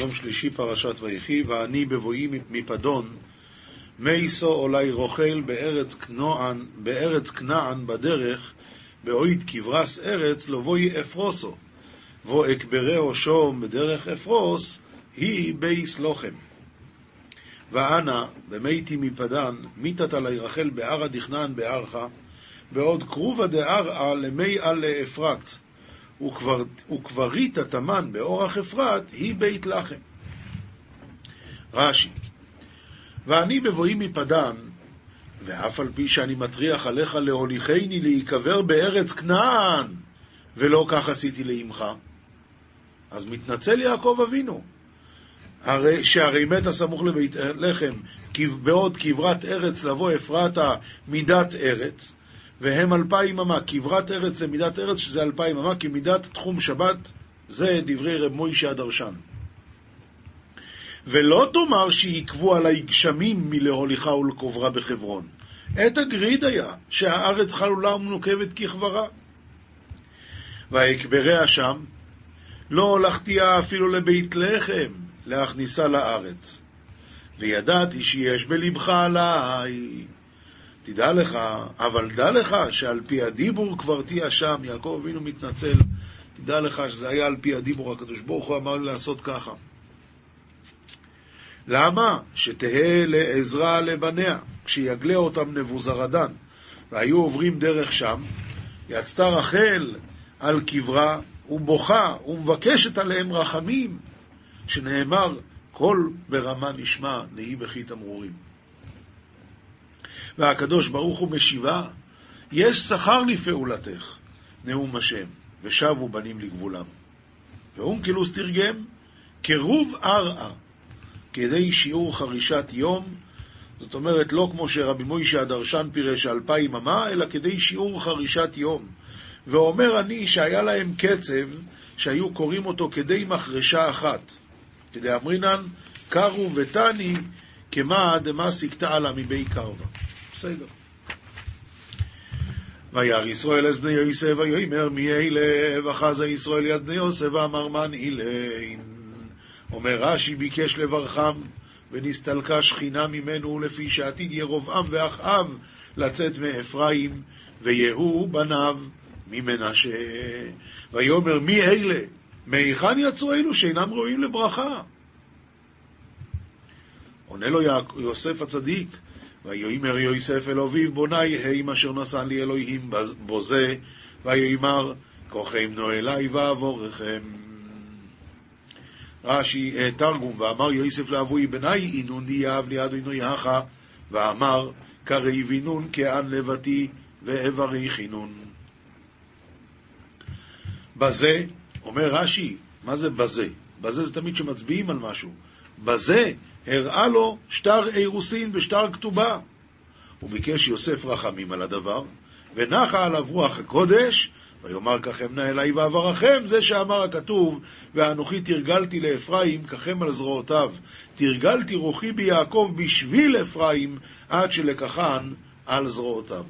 יום שלישי פרשת ויחי, ואני בבואי מפדון, מייסו עולי רוכל בארץ כנען, בארץ כנען בדרך, באויד כברס ארץ, לבואי אפרוסו, בו אקברהו שום בדרך אפרוס, היא בייס לוחם. ואנה, במתי מפדן, מיתת עלי רחל בערא דכנען בערכה, בעוד קרובה דערעה למי על לאפרת. וכברית התמן באורח אפרת היא בית לחם. רש"י, ואני בבואי מפדן, ואף על פי שאני מטריח עליך להוליכני להיקבר בארץ כנען, ולא כך עשיתי לאמך. אז מתנצל יעקב אבינו, הרי, שהרי מת הסמוך לבית לחם, בעוד כברת ארץ לבוא אפרתה מידת ארץ, והם אלפיים אמה. כברת ארץ זה מידת ארץ שזה אלפיים אמה, כי מידת תחום שבת זה דברי רב מוישה הדרשן. ולא תאמר שיקבו עלי גשמים מלהוליכה ולקוברה בחברון. עת הגריד היה שהארץ חלולה ומנוקבת ככברה. ויקבריה שם, לא הולכתיה אפילו לבית לחם להכניסה לארץ. וידעתי שיש בלבך עליי. תדע לך, אבל דע לך שעל פי הדיבור כבר תהיה שם, יעקב אבינו מתנצל, תדע לך שזה היה על פי הדיבור, הקדוש ברוך הוא אמר לי לעשות ככה. למה? שתהא לעזרה לבניה, כשיגלה אותם נבוזרדן, והיו עוברים דרך שם, יצתה רחל על קברה, ובוכה, ומבקשת עליהם רחמים, שנאמר, קול ברמה נשמע, נהי בכי תמרורים. והקדוש ברוך הוא משיבה, יש שכר לפעולתך, נאום השם, ושבו בנים לגבולם. ואונקלוס תרגם, קירוב ערעה, כדי שיעור חרישת יום, זאת אומרת, לא כמו שרבי מוישה הדרשן פירש אלפיים אמה, אלא כדי שיעור חרישת יום. ואומר אני שהיה להם קצב שהיו קוראים אותו כדי מחרשה אחת. כדי אמרינן, קרו ותני כמה דמה סיכתה לה מבי קרבה. בסדר. וירא ישראל אז בני יוסף, ויאמר מי אלה, וחזה ישראל יד בני יוסף, ואמר מן אילין. אומר רש"י, ביקש לברכם, ונסתלקה שכינה ממנו, לפי שעתיד ירבעם ואחאב לצאת מאפרים, ויהוא בניו ממנשה. ויאמר מי אלה? מהיכן יצאו אלו שאינם ראויים לברכה? עונה לו יוסף הצדיק, ויאמר יוסף אל אביו בוני הם אשר נשא לי אלוהים בזה, ויאמר כוחם נו אלי ואבורכם. רש"י תרגום, ואמר יוסף לאבוי בני אינון יאהב לי אדוני הכה, ואמר קרי וינון כאן לבתי ואברי חינון. בזה, אומר רש"י, מה זה בזה? בזה זה תמיד שמצביעים על משהו. בזה הראה לו שטר אירוסין ושטר כתובה. הוא ביקש יוסף רחמים על הדבר, ונחה עליו רוח הקודש, ויאמר ככם נא אלי ואברכם, זה שאמר הכתוב, ואנוכי תרגלתי לאפרים ככם על זרועותיו, תרגלתי רוחי ביעקב בשביל אפרים, עד שלקחן על זרועותיו.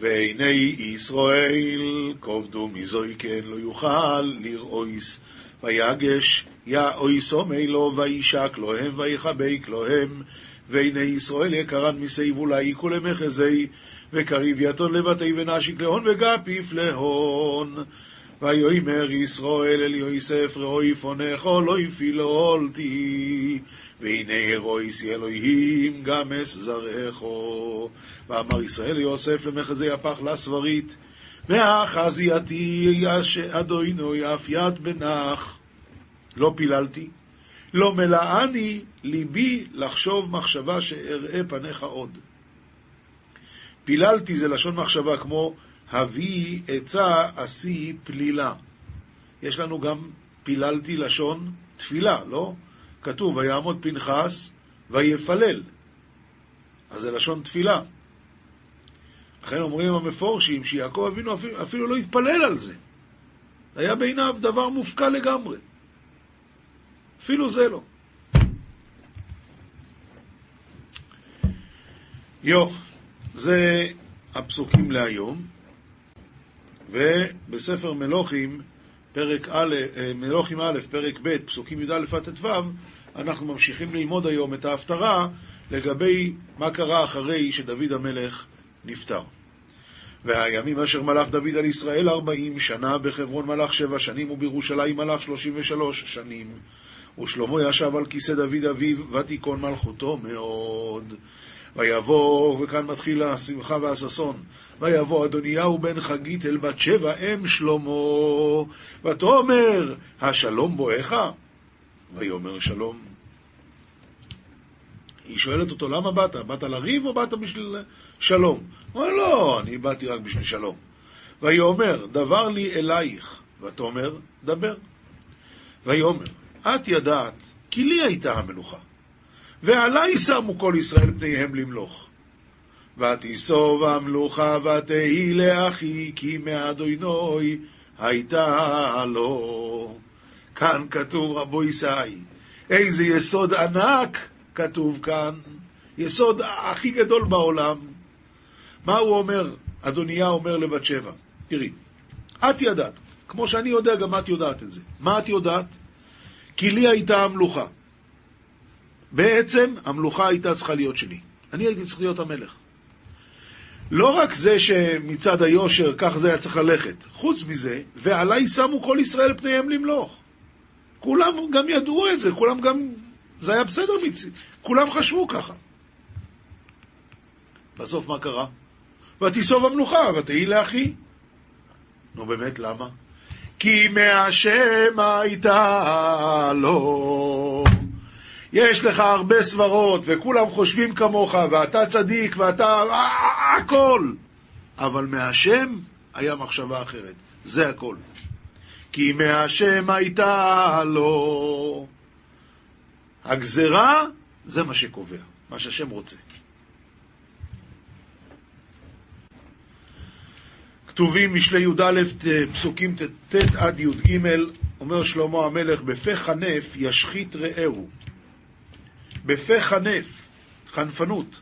ועיני ישראל כובדו מזויקן לא יוכל לראויס ויגש יאויסו מילו וישק להם ויחבק להם והנה ישראל יקרן מסייבולי כולמחזי וקריב יתון לבתי ונשיק להון וגפיף להון. ויאמר ישראל אל יוסף ראוי פונך לא יפילולתי והנה רויס אלוהים גם אס זרעךו ואמר ישראל ליוסף למחזי הפח לסברית והחזייתי אדונו אף יד בנח לא פיללתי, לא מלאני ליבי לחשוב מחשבה שאראה פניך עוד. פיללתי זה לשון מחשבה כמו הביא עצה עשי פלילה. יש לנו גם פיללתי לשון תפילה, לא? כתוב ויעמוד פנחס ויפלל. אז זה לשון תפילה. לכן אומרים המפורשים שיעקב אבינו אפילו, אפילו לא התפלל על זה. היה בעיניו דבר מופקע לגמרי. אפילו זה לא. יו, זה הפסוקים להיום, ובספר מלוכים פרק א', אה, מלוכים א', פרק ב', פסוקים י"א עד ט"ו, אנחנו ממשיכים ללמוד היום את ההפטרה לגבי מה קרה אחרי שדוד המלך נפטר. והימים אשר מלך דוד על ישראל ארבעים שנה, בחברון מלך שבע שנים, ובירושלים מלך שלושים ושלוש שנים. ושלמה ישב על כיסא דוד אביו, ותיכון מלכותו מאוד. ויבוא, וכאן מתחיל השמחה והששון, ויבוא אדוניהו בן חגית אל בת שבע אם שלמה, ותאמר, השלום בואך? ויאמר שלום. היא שואלת אותו, למה באת? באת לריב או באת בשביל שלום? הוא אומר, לא, אני באתי רק בשביל שלום. ויאמר, דבר לי אלייך, ותאמר, דבר. ויאמר, את ידעת, כי לי הייתה המלוכה, ועלי שמו כל ישראל פניהם למלוך. ותיסוב המלוכה ותהי לאחי, כי מאדוני הייתה לו. כאן כתוב רבו ישי, איזה יסוד ענק כתוב כאן, יסוד הכי גדול בעולם. מה הוא אומר? אדוניה אומר לבת שבע, תראי, את ידעת, כמו שאני יודע, גם את יודעת את זה. מה את יודעת? כי לי הייתה המלוכה. בעצם המלוכה הייתה צריכה להיות שלי. אני הייתי צריך להיות המלך. לא רק זה שמצד היושר כך זה היה צריך ללכת, חוץ מזה, ועליי שמו כל ישראל פניהם למלוך. כולם גם ידעו את זה, כולם גם, זה היה בסדר מצי, כולם חשבו ככה. בסוף מה קרה? ותיסוב המלוכה, ותהי לאחי. נו באמת, למה? כי מהשם הייתה לו. יש לך הרבה סברות, וכולם חושבים כמוך, ואתה צדיק, ואתה... הכל. אבל מהשם היה מחשבה אחרת. זה הכל. כי מהשם הייתה לו. הגזרה, זה מה שקובע, מה שהשם רוצה. כתובים משלי י"א פסוקים ט' עד י"ג, אומר שלמה המלך, בפה חנף ישחית רעהו. בפה חנף, חנפנות.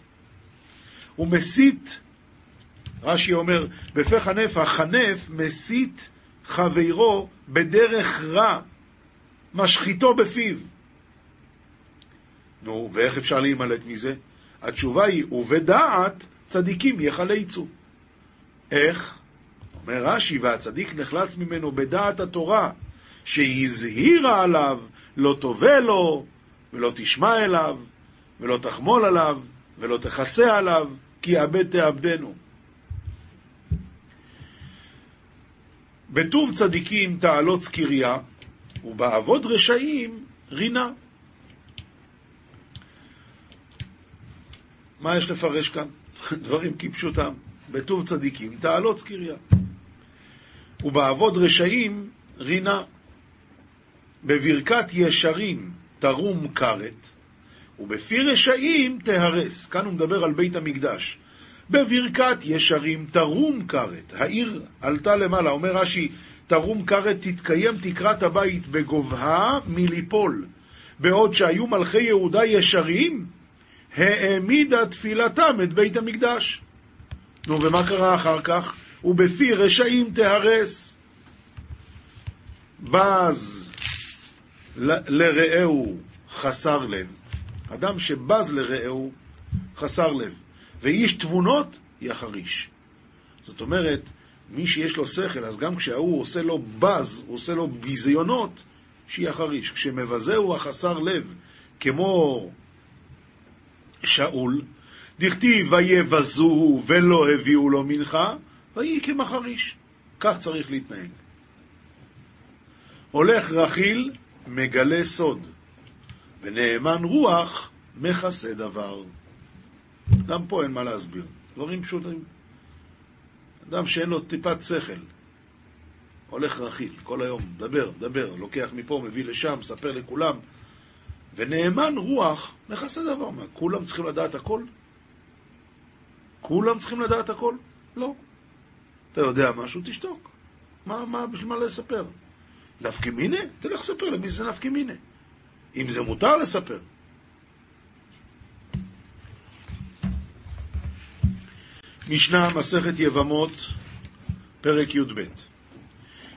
הוא מסית, רש"י אומר, בפה חנף, החנף מסית חברו בדרך רע, משחיתו בפיו. נו, ואיך אפשר להימלט מזה? התשובה היא, ובדעת צדיקים יחלצו. איך? אומר רש"י, והצדיק נחלץ ממנו בדעת התורה, שהזהירה עליו, לא תובע לו, ולא תשמע אליו, ולא תחמול עליו, ולא תכסה עליו, כי יאבד תאבדנו. בטוב צדיקים תעלות זכריה, ובעבוד רשעים רינה. מה יש לפרש כאן? דברים כפשוטם. בטוב צדיקים תעלות זכריה. ובעבוד רשעים רינה. בברכת ישרים תרום כרת, ובפי רשעים תהרס. כאן הוא מדבר על בית המקדש. בברכת ישרים תרום כרת. העיר עלתה למעלה, אומר רש"י, תרום כרת תתקיים תקרת הבית בגובהה מליפול. בעוד שהיו מלכי יהודה ישרים, העמידה תפילתם את בית המקדש. נו, ומה קרה אחר כך? ובפי רשעים תהרס. בז לרעהו חסר לב. אדם שבז לרעהו חסר לב. ואיש תבונות יחריש. זאת אומרת, מי שיש לו שכל, אז גם כשההוא עושה לו בז, הוא עושה לו ביזיונות, שיחריש. כשמבזהו החסר לב, כמו שאול, דכתיב ויבזוהו ולא הביאו לו מנחה, ויהי כמחריש. כך צריך להתנהג. הולך רכיל, מגלה סוד, ונאמן רוח, מכסה דבר. גם פה אין מה להסביר. דברים פשוטים. אדם שאין לו טיפת שכל, הולך רכיל כל היום, דבר, דבר, לוקח מפה, מביא לשם, מספר לכולם, ונאמן רוח, מכסה דבר. מה, כולם צריכים לדעת הכל? כולם צריכים לדעת הכל? לא. אתה יודע משהו, תשתוק. מה, מה, בשביל מה לספר? נפקא מיני? תלך לספר למי זה נפקא מיני. אם זה מותר לספר. משנה, מסכת יבמות, פרק י"ב.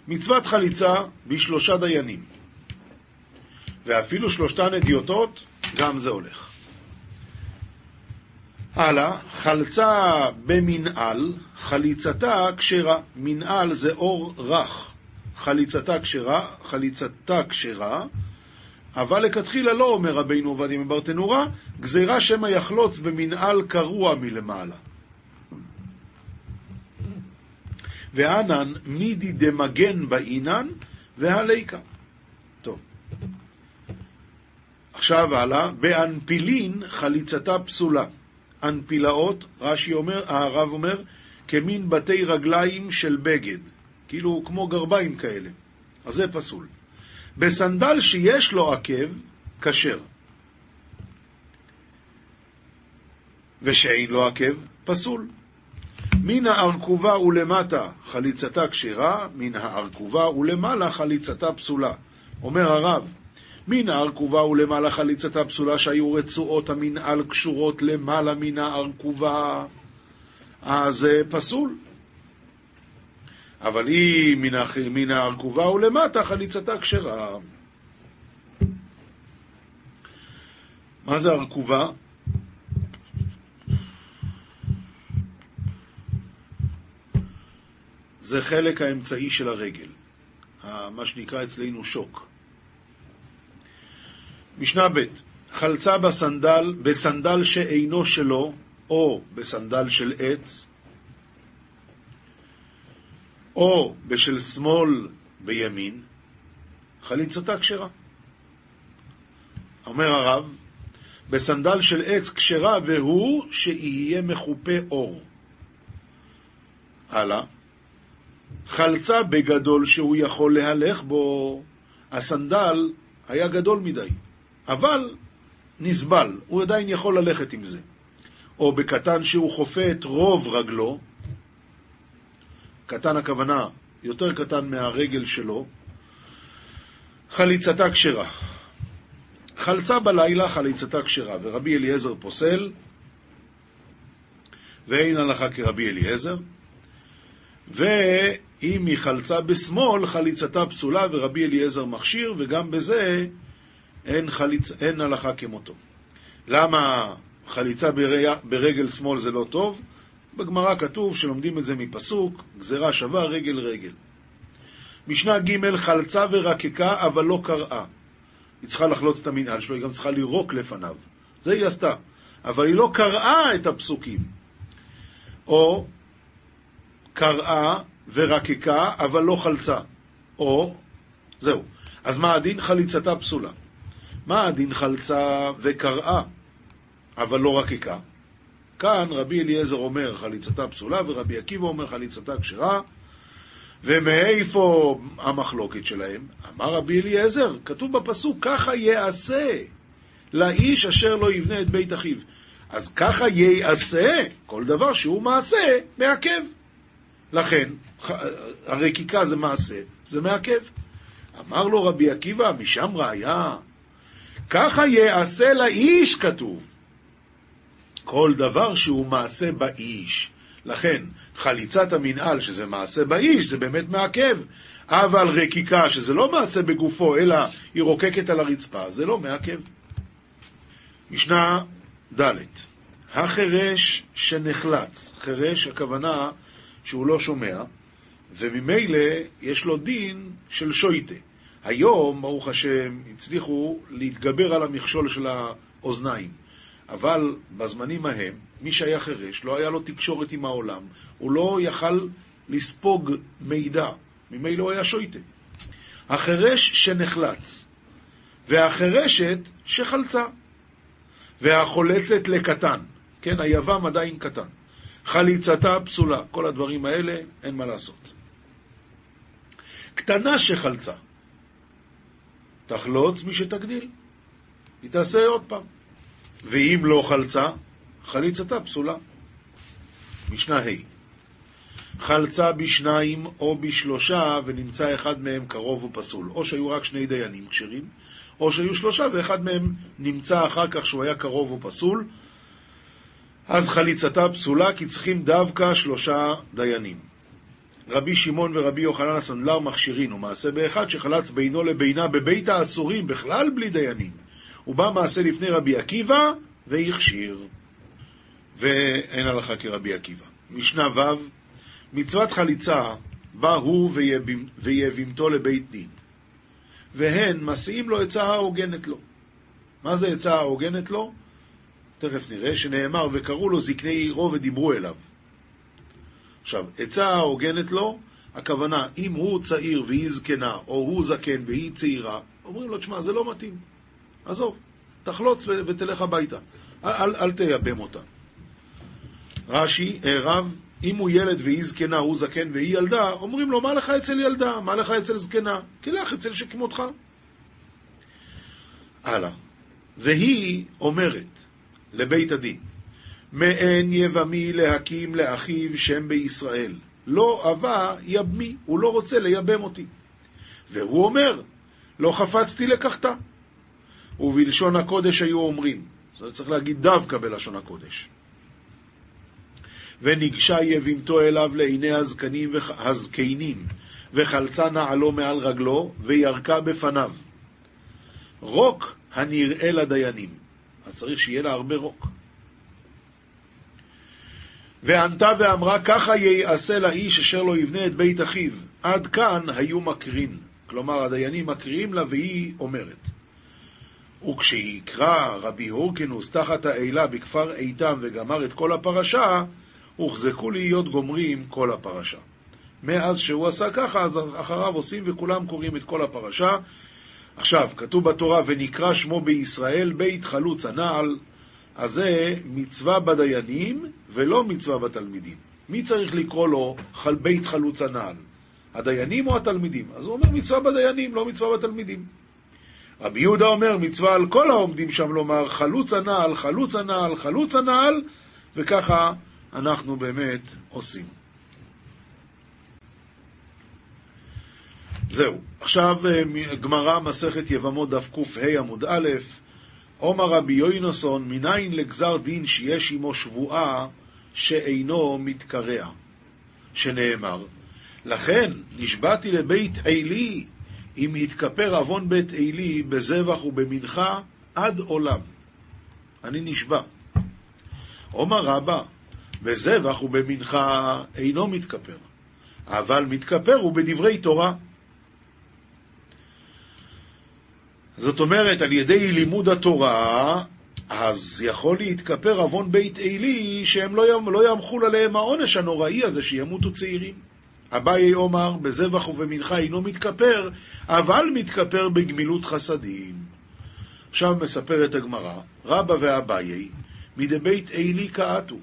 מצוות חליצה בשלושה דיינים, ואפילו שלושתן אדיוטות, גם זה הולך. הלאה, חלצה במנעל, חליצתה כשרה. מנעל זה אור רך. חליצתה כשרה, חליצתה כשרה, אבל לכתחילה לא אומר רבינו עובדיה מברטנורה, גזירה שמא יחלוץ במנעל קרוע מלמעלה. וענן מידי דמגן באינן והליקה. טוב. עכשיו הלאה, באנפילין חליצתה פסולה. אנפילאות, רש"י אומר, הרב אומר, כמין בתי רגליים של בגד, כאילו כמו גרביים כאלה. אז זה פסול. בסנדל שיש לו עקב, כשר. ושאין לו עקב, פסול. מן הארכובה ולמטה חליצתה כשרה, מן הארכובה ולמעלה חליצתה פסולה. אומר הרב, מן הארכובה ולמעלה חליצתה פסולה שהיו רצועות המנעל קשורות למעלה מן הארכובה, אז זה פסול. אבל היא מן הארכובה ולמטה חליצתה כשרה. מה זה ארכובה? זה חלק האמצעי של הרגל, מה שנקרא אצלנו שוק. משנה ב' חלצה בסנדל, בסנדל שאינו שלו, או בסנדל של עץ, או בשל שמאל בימין, חליצתה כשרה. אומר הרב, בסנדל של עץ כשרה, והוא שיהיה מחופה אור. הלאה. חלצה בגדול שהוא יכול להלך בו, הסנדל היה גדול מדי, אבל נסבל, הוא עדיין יכול ללכת עם זה. או בקטן שהוא חופה את רוב רגלו, קטן הכוונה יותר קטן מהרגל שלו, חליצתה כשרה. חלצה בלילה, חליצתה כשרה, ורבי אליעזר פוסל, ואין הלכה כרבי אליעזר, ואם היא חלצה בשמאל, חליצתה פסולה, ורבי אליעזר מכשיר, וגם בזה אין, חליצ... אין הלכה כמותו. למה חליצה ברגל שמאל זה לא טוב? בגמרא כתוב שלומדים את זה מפסוק, גזירה שווה רגל רגל. משנה ג' חלצה ורקקה, אבל לא קראה. היא צריכה לחלוץ את המנהל שלו, היא גם צריכה לירוק לפניו. זה היא עשתה. אבל היא לא קראה את הפסוקים. או קראה ורקקה, אבל לא חלצה. או, זהו. אז מה הדין? חליצתה פסולה. מה הדין חלצה וקראה, אבל לא רקקה? כאן רבי אליעזר אומר חליצתה פסולה, ורבי עקיבא אומר חליצתה כשרה, ומאיפה המחלוקת שלהם? אמר רבי אליעזר, כתוב בפסוק, ככה יעשה לאיש אשר לא יבנה את בית אחיו. אז ככה יעשה, כל דבר שהוא מעשה, מעכב. לכן, הרקיקה זה מעשה, זה מעכב. אמר לו רבי עקיבא, משם ראיה, ככה יעשה לאיש כתוב. כל דבר שהוא מעשה באיש. לכן, חליצת המנהל, שזה מעשה באיש, זה באמת מעכב. אבל רקיקה, שזה לא מעשה בגופו, אלא היא רוקקת על הרצפה, זה לא מעכב. משנה ד' החרש שנחלץ, חרש הכוונה שהוא לא שומע, וממילא יש לו דין של שויטה. היום, ברוך השם, הצליחו להתגבר על המכשול של האוזניים. אבל בזמנים ההם, מי שהיה חירש, לא היה לו תקשורת עם העולם, הוא לא יכל לספוג מידע, ממילא הוא היה שויטה. החירש שנחלץ, והחירשת שחלצה, והחולצת לקטן, כן, היבם עדיין קטן. חליצתה פסולה, כל הדברים האלה, אין מה לעשות. קטנה שחלצה, תחלוץ מי שתגדיל, היא תעשה עוד פעם. ואם לא חלצה, חליצתה פסולה. משנה ה' חלצה בשניים או בשלושה ונמצא אחד מהם קרוב ופסול. או שהיו רק שני דיינים כשרים, או שהיו שלושה ואחד מהם נמצא אחר כך שהוא היה קרוב ופסול, אז חליצתה פסולה כי צריכים דווקא שלושה דיינים. רבי שמעון ורבי יוחנן הסנדלר מכשירין, ומעשה באחד שחלץ בינו לבינה בבית האסורים, בכלל בלי דיינים. ובא מעשה לפני רבי עקיבא, והכשיר. ואין הלכה כרבי עקיבא. משנה ו' מצוות חליצה בא הוא ויבימתו לבית דין, והן מסיעים לו עצה ההוגנת לו. מה זה עצה ההוגנת לו? תכף נראה, שנאמר, וקראו לו זקני עירו ודיברו אליו. עכשיו, עצה ההוגנת לו, הכוונה, אם הוא צעיר והיא זקנה, או הוא זקן והיא צעירה, אומרים לו, תשמע, זה לא מתאים. עזוב, תחלוץ ותלך הביתה. אל, אל, אל תייבם אותה. רש"י, אה, רב, אם הוא ילד והיא זקנה, הוא זקן והיא ילדה, אומרים לו, מה לך אצל ילדה? מה לך אצל זקנה? קילח אצל שכמותך. הלאה. והיא אומרת לבית הדין, מעין יבמי להקים לאחיו שם בישראל. לא אבה יבמי, הוא לא רוצה לייבם אותי. והוא אומר, לא חפצתי לקחתה. ובלשון הקודש היו אומרים, זאת צריך להגיד דווקא בלשון הקודש. וניגשה יבימתו אליו לעיני הזקנים והזקנים, וחלצה נעלו מעל רגלו, וירקה בפניו. רוק הנראה לדיינים. אז צריך שיהיה לה הרבה רוק. וענתה ואמרה, ככה ייעשה לאיש אשר לא יבנה את בית אחיו. עד כאן היו מקרין. כלומר, הדיינים מקריאים לה והיא אומרת. וכשיקרא רבי הורקנוס תחת האלה בכפר איתם וגמר את כל הפרשה, הוחזקו להיות גומרים כל הפרשה. מאז שהוא עשה ככה, אז אחריו עושים וכולם קוראים את כל הפרשה. עכשיו, כתוב בתורה, ונקרא שמו בישראל בית חלוץ הנעל, אז זה מצווה בדיינים ולא מצווה בתלמידים. מי צריך לקרוא לו חל בית חלוץ הנעל? הדיינים או התלמידים? אז הוא אומר מצווה בדיינים, לא מצווה בתלמידים. רבי יהודה אומר מצווה על כל העומדים שם לומר חלוץ הנעל, חלוץ הנעל, חלוץ הנעל, וככה אנחנו באמת עושים. זהו. עכשיו אה, גמרא, מסכת יבמות דף קה עמוד א', עומר רבי יוינוסון, מניין לגזר דין שיש עמו שבועה שאינו מתקרע, שנאמר, לכן נשבעתי לבית עלי אם יתכפר עוון בית עלי בזבח ובמנחה עד עולם. אני נשבע. עומר רבא, בזבח ובמנחה אינו מתכפר, אבל מתכפר הוא בדברי תורה. זאת אומרת, על ידי לימוד התורה, אז יכול להתכפר עוון בית עלי, שהם לא, לא ימחול עליהם העונש הנוראי הזה, שימותו צעירים. אביי אומר, בזבח ובמנחה אינו מתכפר, אבל מתכפר בגמילות חסדים. עכשיו מספרת הגמרא, רבא ואביי, מדבית עלי קעתו.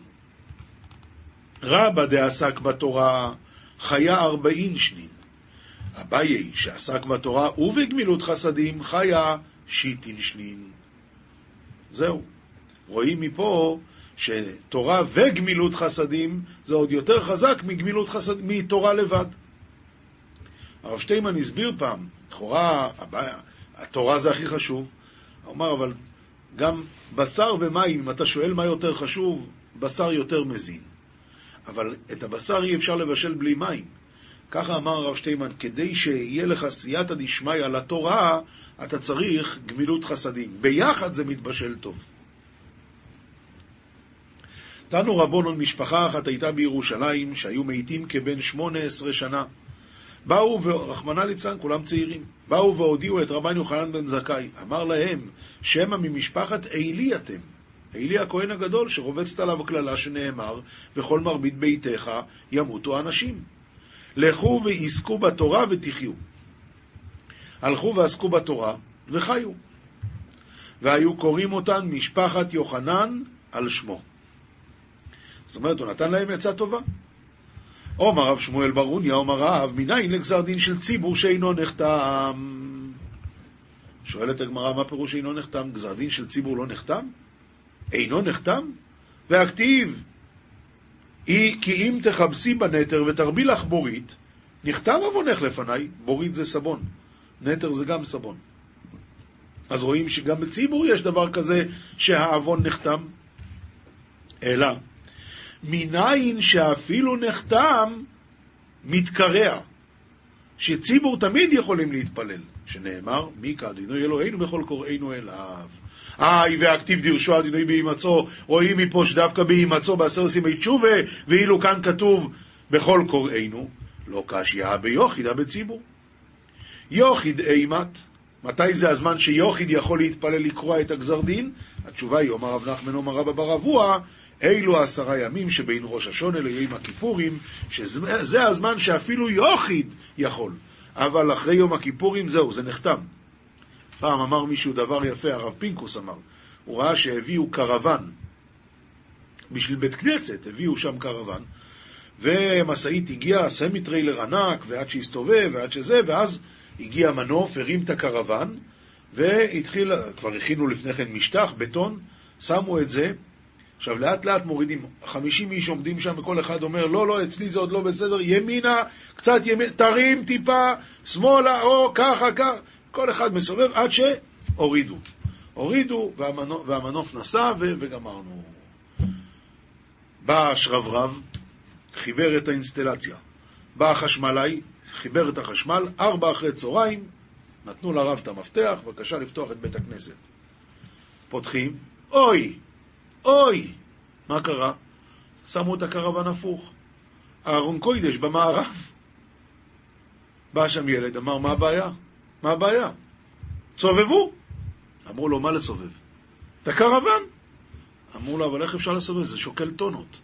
רבא דעסק בתורה, חיה ארבעין שנין. אביי, שעסק בתורה ובגמילות חסדים, חיה שיטין שנין. זהו. רואים מפה שתורה וגמילות חסדים זה עוד יותר חזק מגמילות חסד, מתורה לבד. הרב שטיימן הסביר פעם, לכאורה התורה זה הכי חשוב. הוא אמר, אבל גם בשר ומים, אם אתה שואל מה יותר חשוב, בשר יותר מזין. אבל את הבשר אי אפשר לבשל בלי מים. ככה אמר הרב שטיימן, כדי שיהיה לך סייעתא דשמיא לתורה, אתה צריך גמילות חסדים. ביחד זה מתבשל טוב. תנו רבונון, משפחה אחת הייתה בירושלים, שהיו מתים כבן שמונה עשרה שנה. באו, ורחמנא ליצלן, כולם צעירים, באו והודיעו את רבן יוחנן בן זכאי. אמר להם, שמא ממשפחת עלי אתם. עלי הכהן הגדול, שרובצת עליו הקללה שנאמר, וכל מרבית ביתך ימותו אנשים. לכו ועסקו בתורה ותחיו. הלכו ועסקו בתורה וחיו. והיו קוראים אותן משפחת יוחנן על שמו. זאת אומרת, הוא נתן להם עצה טובה. עומר רב שמואל ברוניה, עומר רב, מניין לגזר דין של ציבור שאינו נחתם? שואלת הגמרא, מה פירוש אינו נחתם? גזר דין של ציבור לא נחתם? אינו נחתם? והכתיב, כי אם תכבסי בנתר ותרבי לך בורית, נכתב עוונך לפניי, בורית זה סבון, נתר זה גם סבון. אז רואים שגם בציבור יש דבר כזה שהעוון נחתם. אלא, מניין שאפילו נחתם, מתקרע, שציבור תמיד יכולים להתפלל, שנאמר, מי כדינוי אלוהינו בכל קוראינו אליו. היי והכתיב דירשו הדינוי בהימצאו, רואים מפה שדווקא בהימצאו בעשר סימי תשובה, ואילו כאן כתוב בכל קוראינו, לא קשיא ביוחידה בציבור. יוחיד אימת, מתי זה הזמן שיוחיד יכול להתפלל לקרוע את הגזר דין? התשובה היא, אומר רב נחמן אומר רבא בר אבוה, אלו עשרה ימים שבין ראש השונה ליום הכיפורים, שזה הזמן שאפילו יוחיד יכול. אבל אחרי יום הכיפורים זהו, זה נחתם. פעם אמר מישהו דבר יפה, הרב פינקוס אמר, הוא ראה שהביאו קרוון בשביל בית כנסת, הביאו שם קרוון, ומשאית הגיעה, סמי טריילר ענק, ועד שהסתובב, ועד שזה, ואז הגיע מנוף, הרים את הקרוון, והתחיל, כבר הכינו לפני כן משטח, בטון, שמו את זה, עכשיו לאט לאט מורידים, 50 איש עומדים שם וכל אחד אומר לא, לא, אצלי זה עוד לא בסדר, ימינה, קצת ימינה, תרים טיפה, שמאלה, או ככה, ככה, כל אחד מסובב עד שהורידו. הורידו והמנוף, והמנוף נסע ו, וגמרנו. בא השרברב, חיבר את האינסטלציה. בא החשמלאי, חיבר את החשמל, ארבע אחרי צהריים, נתנו לרב את המפתח, בבקשה לפתוח את בית הכנסת. פותחים, אוי, אוי! מה קרה? שמו את הקרוון הפוך. אהרון קוידש במערב. בא שם ילד, אמר, מה הבעיה? מה הבעיה? סובבו! אמרו לו, מה לסובב? את הקרוון! אמרו לו, אבל איך אפשר לסובב? זה שוקל טונות.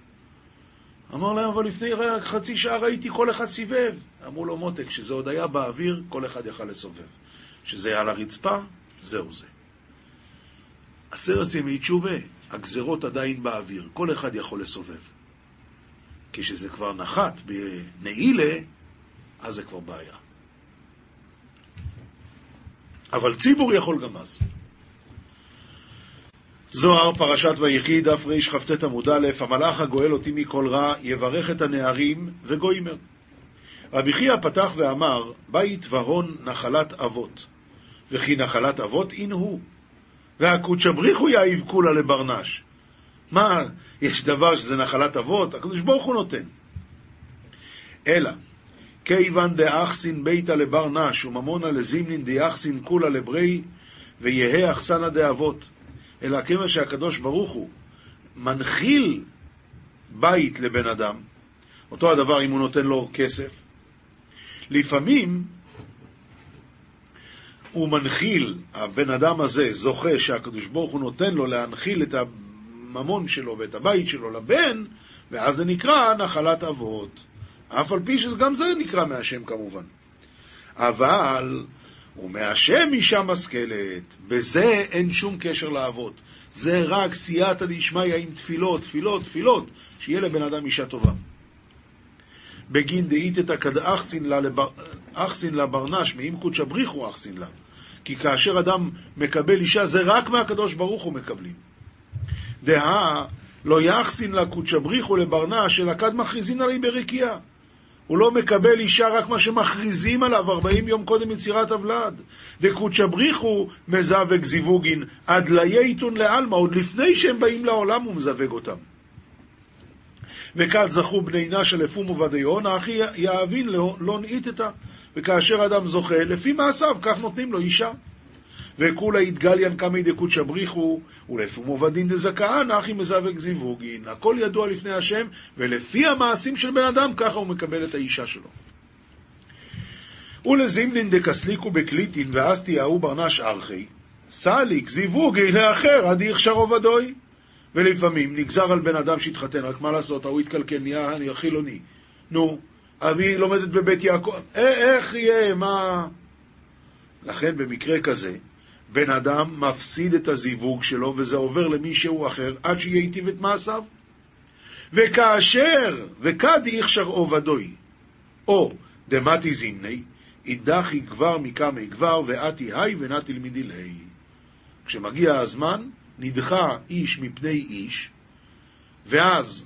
אמר להם, אבל לפני רק חצי שעה ראיתי כל אחד סיבב. אמרו לו, מותק, כשזה עוד היה באוויר, כל אחד יכל לסובב. כשזה היה על הרצפה, זהו זה. עשרת ימי תשובה, הגזרות עדיין באוויר, כל אחד יכול לסובב. כשזה כבר נחת בנעילה, אז זה כבר בעיה. אבל ציבור יכול גם אז. זוהר, פרשת ויחי, דף רכ"ט עמוד א', המלאך הגואל אותי מכל רע, יברך את הנערים וגוימר. רבי חייא פתח ואמר, בית והון נחלת אבות, וכי נחלת אבות אין הוא. והקודשא בריחו יאיב כולה לברנש. מה, יש דבר שזה נחלת אבות? הקדוש ברוך הוא נותן. אלא, כיוון דאחסין ביתא לברנש וממונה לזימנין דאחסין כולה לברי ויהא אחסנא דאבות. אלא כיוון שהקדוש ברוך הוא מנחיל בית לבן אדם, אותו הדבר אם הוא נותן לו כסף. לפעמים הוא מנחיל, הבן אדם הזה זוכה שהקדוש ברוך הוא נותן לו להנחיל את הממון שלו ואת הבית שלו לבן, ואז זה נקרא נחלת אבות. אף על פי שגם זה נקרא מהשם כמובן. אבל הוא מהשם אישה משכלת, בזה אין שום קשר לאבות. זה רק סייעתא דשמיא עם תפילות, תפילות, תפילות, שיהיה לבן אדם אישה טובה. בגין דאיתתא כד אחסין לה ברנש, מאם קודשא בריחו אחסין לה. כי כאשר אדם מקבל אישה, זה רק מהקדוש ברוך הוא מקבלים. דהה לא יחסין לה קודשא בריחו לברנש, אלא כד מכריזין עלי ברקיעה. הוא לא מקבל אישה רק מה שמכריזים עליו 40 יום קודם יצירת הוולד. דקודשא בריחו מזווק זיווגין עד לייתון לעלמא, עוד לפני שהם באים לעולם הוא מזווג אותם. וכת זכו בני נשה לפום ובדיון, אחי יאבין לא, לא נאיתתא. וכאשר אדם זוכה, לפי מעשיו, כך נותנים לו אישה. וכולה יתגליין קמי דקודשא בריחו, ולפום עובדין דזכאן, אחי מזווק זיווגין. הכל ידוע לפני השם, ולפי המעשים של בן אדם, ככה הוא מקבל את האישה שלו. ולזימנין דקסליקו בקליטין, ואז תיאהו ברנש ארכי, סליק זיווגי לאחר עד יכשר עובדוי. ולפעמים נגזר על בן אדם שהתחתן, רק מה לעשות, ההוא התקלקל, נהיה חילוני. נו, אבי לומדת בבית יעקב, איך יהיה, מה... לכן במקרה כזה, בן אדם מפסיד את הזיווג שלו, וזה עובר למישהו אחר, עד שייטיב את מעשיו. וכאשר, וכד יכשר עובדוי, או דמתי זימני, אידך יגבר מכמה יגבר, ואתי היי ונטיל מדילי. כשמגיע הזמן, נדחה איש מפני איש, ואז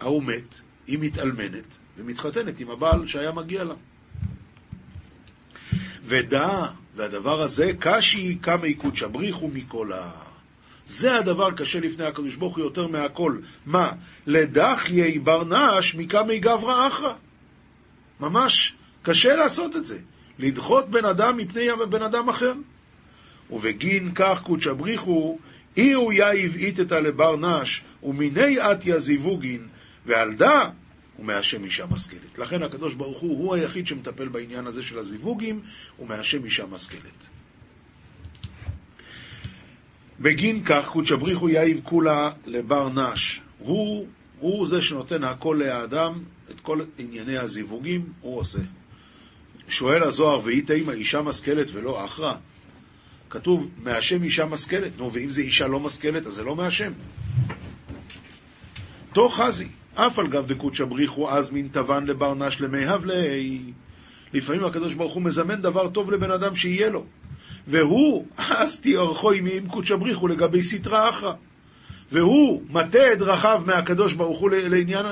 ההוא מת, היא מתאלמנת, ומתחתנת עם הבעל שהיה מגיע לה. ודע, והדבר הזה, קשי כמה קודשא בריחו מכל ה... זה הדבר קשה לפני הקדוש ברוך הוא יותר מהכל. מה? לדחיי ברנש מכמה גברא אחרא. ממש קשה לעשות את זה. לדחות בן אדם מפני בן אדם אחר. ובגין כך קודשא בריחו, אי הוא יאיב איתתא לבר נש, ומיני עטיה זיווגין, ועל דא ומהשם אישה משכלת. לכן הקדוש ברוך הוא הוא היחיד שמטפל בעניין הזה של הזיווגים, ומהשם אישה משכלת. בגין כך קודשא בריחו יאיב כולה לבר נש. הוא, הוא זה שנותן הכל לאדם, את כל ענייני הזיווגים, הוא עושה. שואל הזוהר, והיא תימא אישה משכלת ולא אחרא? כתוב, מהשם אישה משכלת. נו, ואם זה אישה לא משכלת, אז זה לא מהשם. תוך חזי, אף על גב דקודשא בריחו אז מן תבן לבר נש למי הבלי. לפעמים הקדוש ברוך הוא מזמן דבר טוב לבן אדם שיהיה לו. והוא, אז תיארכו עמי עם קודשא בריחו לגבי סטרא אחרא. והוא מטה את דרכיו מהקדוש ברוך הוא לעניין,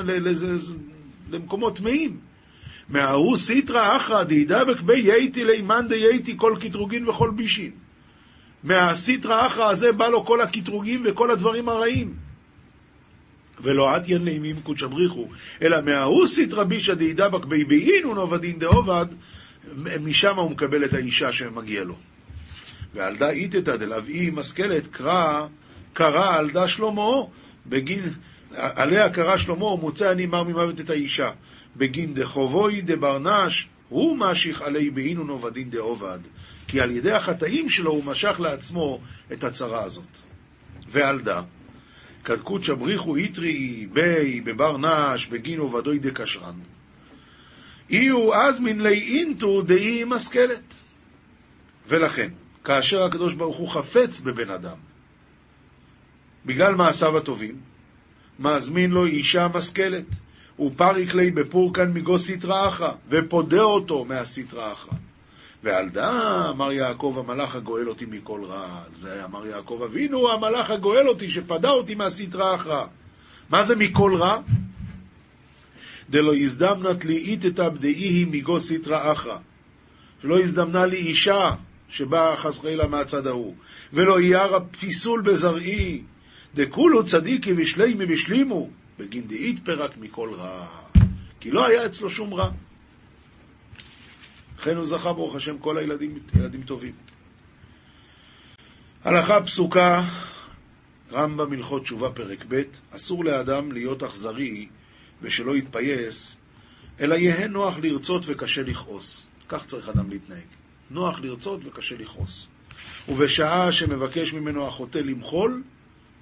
למקומות טמאים. מההוא סיטרא אחרא דהידבק בי יייתי לימן דייתי כל קטרוגין וכל בישין. מהסיטרא אחרא הזה בא לו כל הקטרוגים וכל הדברים הרעים. ולא עטיין לימים קודשא בריחו, אלא מההוא סיטרא בישא דהידבק בי באין ונובדין דעובד, משם הוא מקבל את האישה שמגיע לו. ועל דא איתתא דלאו משכלת קרא, קרא על דא שלמה, בגין, עליה קרא שלמה, ומוצא אני מר ממוות את האישה. בגין דחובוי דברנש, הוא משיך עלי באינון עובדין דעובד, כי על ידי החטאים שלו הוא משך לעצמו את הצרה הזאת. ועל דא, קדקות שבריחו איתרי בי בברנש בגין עובדוי דקשרן. אי אז מן לי אינטו דאי משכלת. ולכן, כאשר הקדוש ברוך הוא חפץ בבן אדם, בגלל מעשיו הטובים, מזמין לו אישה משכלת. ופריק לי בפורקן מגו סטרא אחרא, ופודה אותו מהסטרא אחרא. ועל דא אמר יעקב המלאך הגואל אותי מכל רע. זה אמר יעקב אבינו המלאך הגואל אותי שפדה אותי מהסטרא אחרא. מה זה מכל רע? דלא הזדמנת לי איתתא בדאיהי מגו סטרא אחרא. שלא הזדמנה לי אישה שבאה חס וחלילה מהצד ההוא. ולא ירא פיסול בזרעי. דכולו צדיקי ושלימי ושלימו. בגין דאית פרק מכל רע, כי לא היה אצלו שום רע. לכן הוא זכה ברוך השם כל הילדים ילדים טובים. הלכה פסוקה, רמב"ם הלכות תשובה פרק ב', אסור לאדם להיות אכזרי ושלא יתפייס, אלא יהא נוח לרצות וקשה לכעוס. כך צריך אדם להתנהג. נוח לרצות וקשה לכעוס. ובשעה שמבקש ממנו החוטא למחול,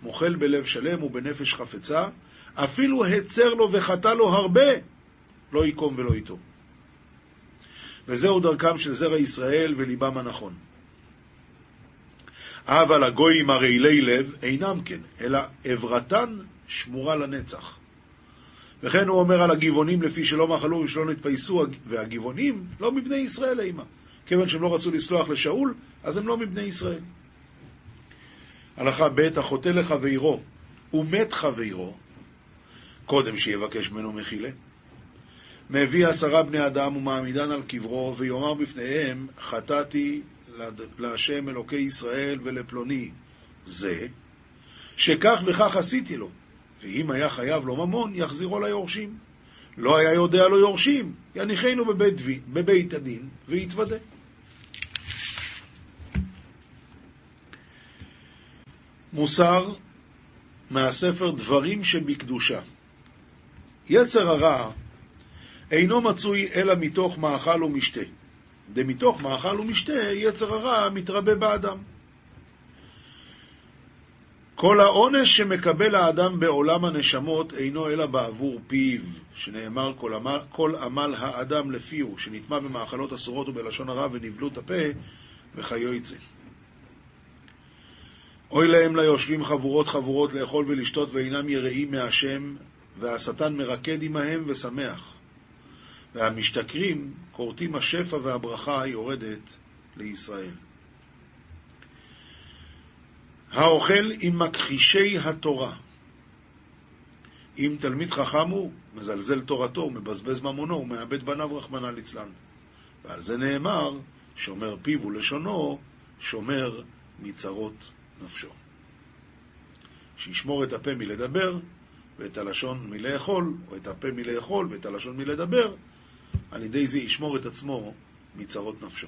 מוחל בלב שלם ובנפש חפצה, אפילו הצר לו וחטא לו הרבה, לא יקום ולא ייטום. וזהו דרכם של זרע ישראל וליבם הנכון. אבל הגויים הרעילי לב אינם כן, אלא עברתן שמורה לנצח. וכן הוא אומר על הגבעונים לפי שלא מחלו ושלא נתפייסו, והגבעונים לא מבני ישראל אימה. כיוון שהם לא רצו לסלוח לשאול, אז הם לא מבני ישראל. הלכה ב' החוטא לחברו ומת חברו, קודם שיבקש ממנו מחילה. מביא עשרה בני אדם ומעמידן על קברו, ויאמר בפניהם, חטאתי להשם אלוקי ישראל ולפלוני זה, שכך וכך עשיתי לו, ואם היה חייב לו ממון, יחזירו ליורשים. לא היה יודע לו יורשים, יניחנו בבית, בבית הדין ויתוודה. מוסר מהספר דברים שבקדושה. יצר הרע אינו מצוי אלא מתוך מאכל ומשתה. דמתוך מאכל ומשתה יצר הרע מתרבה באדם. כל העונש שמקבל האדם בעולם הנשמות אינו אלא בעבור פיו, שנאמר כל עמל, כל עמל האדם לפיהו, שנטמע במאכלות אסורות ובלשון הרע ונבלות הפה, וכיוצא. אוי להם ליושבים חבורות חבורות לאכול ולשתות ואינם יראים מהשם, והשטן מרקד עמהם ושמח. והמשתכרים כורתים השפע והברכה היורדת לישראל. האוכל עם מכחישי התורה. אם תלמיד חכם הוא, מזלזל תורתו, מבזבז ממונו, הוא מאבד בניו רחמנא ליצלן. ועל זה נאמר, שומר פיו ולשונו, שומר מצרות נפשו. שישמור את הפה מלדבר, ואת הלשון מלאכול, או את הפה מלאכול ואת הלשון מלדבר, על ידי זה ישמור את עצמו מצרות נפשו.